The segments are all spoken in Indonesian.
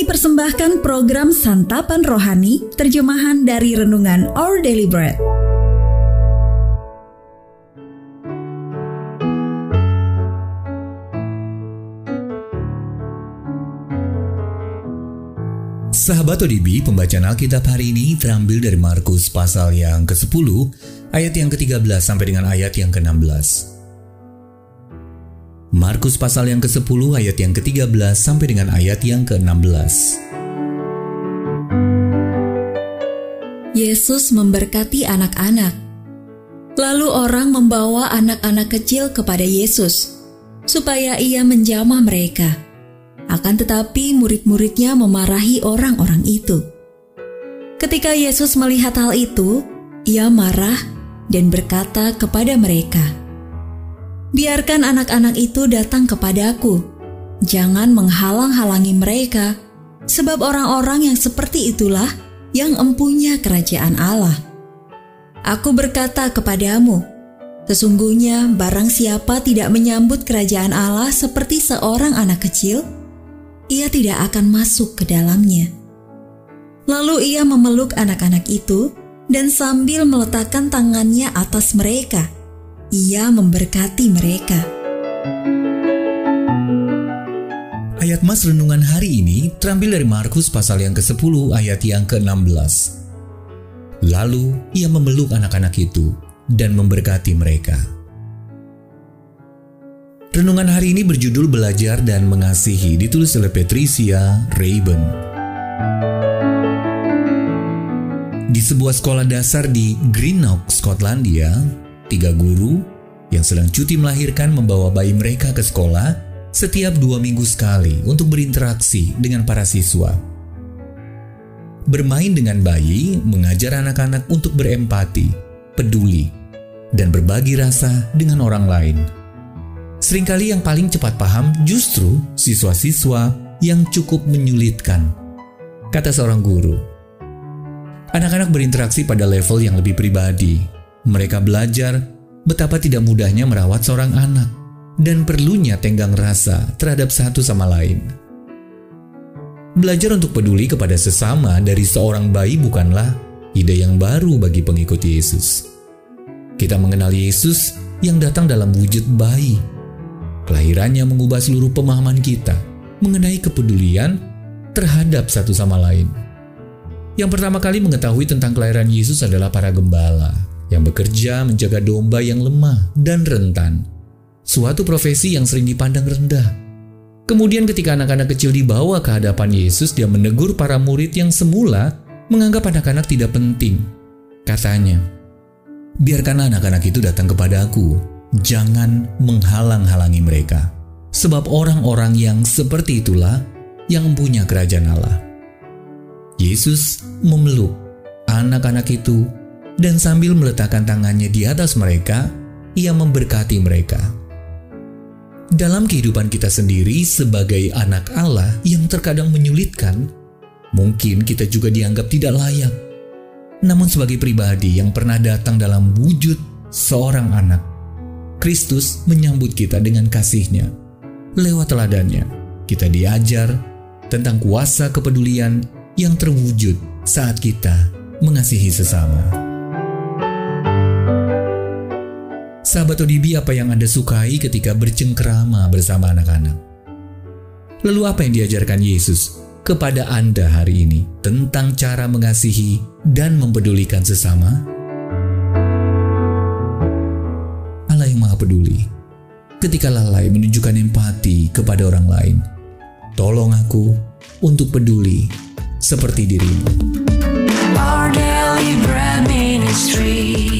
Kami persembahkan program Santapan Rohani, terjemahan dari Renungan Our Daily Bread. Sahabat ODB, pembacaan Alkitab hari ini terambil dari Markus pasal yang ke-10, ayat yang ke-13 sampai dengan ayat yang ke-16. Markus pasal yang ke-10 ayat yang ke-13 sampai dengan ayat yang ke-16. Yesus memberkati anak-anak. Lalu orang membawa anak-anak kecil kepada Yesus supaya ia menjamah mereka. Akan tetapi murid-muridnya memarahi orang-orang itu. Ketika Yesus melihat hal itu, ia marah dan berkata kepada mereka, Biarkan anak-anak itu datang kepadaku. Jangan menghalang-halangi mereka, sebab orang-orang yang seperti itulah yang empunya kerajaan Allah. Aku berkata kepadamu, sesungguhnya barang siapa tidak menyambut kerajaan Allah seperti seorang anak kecil, ia tidak akan masuk ke dalamnya. Lalu ia memeluk anak-anak itu dan sambil meletakkan tangannya atas mereka, ia memberkati mereka. Ayat Mas Renungan hari ini terambil dari Markus pasal yang ke-10 ayat yang ke-16. Lalu ia memeluk anak-anak itu dan memberkati mereka. Renungan hari ini berjudul Belajar dan Mengasihi ditulis oleh Patricia Rayben. Di sebuah sekolah dasar di Greenock, Skotlandia, Tiga guru yang sedang cuti melahirkan membawa bayi mereka ke sekolah setiap dua minggu sekali untuk berinteraksi dengan para siswa. Bermain dengan bayi mengajar anak-anak untuk berempati, peduli, dan berbagi rasa dengan orang lain. Seringkali yang paling cepat paham justru siswa-siswa yang cukup menyulitkan, kata seorang guru. Anak-anak berinteraksi pada level yang lebih pribadi, mereka belajar betapa tidak mudahnya merawat seorang anak dan perlunya tenggang rasa terhadap satu sama lain. Belajar untuk peduli kepada sesama dari seorang bayi bukanlah ide yang baru bagi pengikut Yesus. Kita mengenal Yesus yang datang dalam wujud bayi. Kelahirannya mengubah seluruh pemahaman kita mengenai kepedulian terhadap satu sama lain. Yang pertama kali mengetahui tentang kelahiran Yesus adalah para gembala yang bekerja menjaga domba yang lemah dan rentan. Suatu profesi yang sering dipandang rendah. Kemudian ketika anak-anak kecil dibawa ke hadapan Yesus, dia menegur para murid yang semula menganggap anak-anak tidak penting. Katanya, biarkan anak-anak itu datang kepadaku, jangan menghalang-halangi mereka. Sebab orang-orang yang seperti itulah yang punya kerajaan Allah. Yesus memeluk anak-anak itu dan sambil meletakkan tangannya di atas mereka, ia memberkati mereka. Dalam kehidupan kita sendiri sebagai anak Allah yang terkadang menyulitkan, mungkin kita juga dianggap tidak layak. Namun sebagai pribadi yang pernah datang dalam wujud seorang anak, Kristus menyambut kita dengan kasihnya. Lewat teladannya, kita diajar tentang kuasa kepedulian yang terwujud saat kita mengasihi sesama. Sahabat ODB apa yang Anda sukai ketika bercengkrama bersama anak-anak? Lalu apa yang diajarkan Yesus kepada Anda hari ini tentang cara mengasihi dan mempedulikan sesama? Allah yang maha peduli. Ketika lalai menunjukkan empati kepada orang lain, tolong aku untuk peduli seperti dirimu. Our daily bread ministries,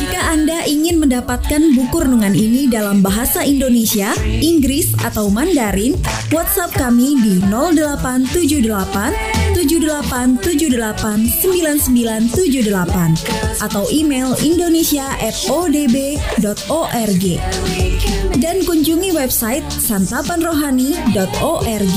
jika Anda ingin mendapatkan buku renungan ini dalam bahasa Indonesia, Inggris, atau Mandarin, WhatsApp kami di 0878 78789978 atau email indonesia@odb.org dan kunjungi website santapanrohani.org.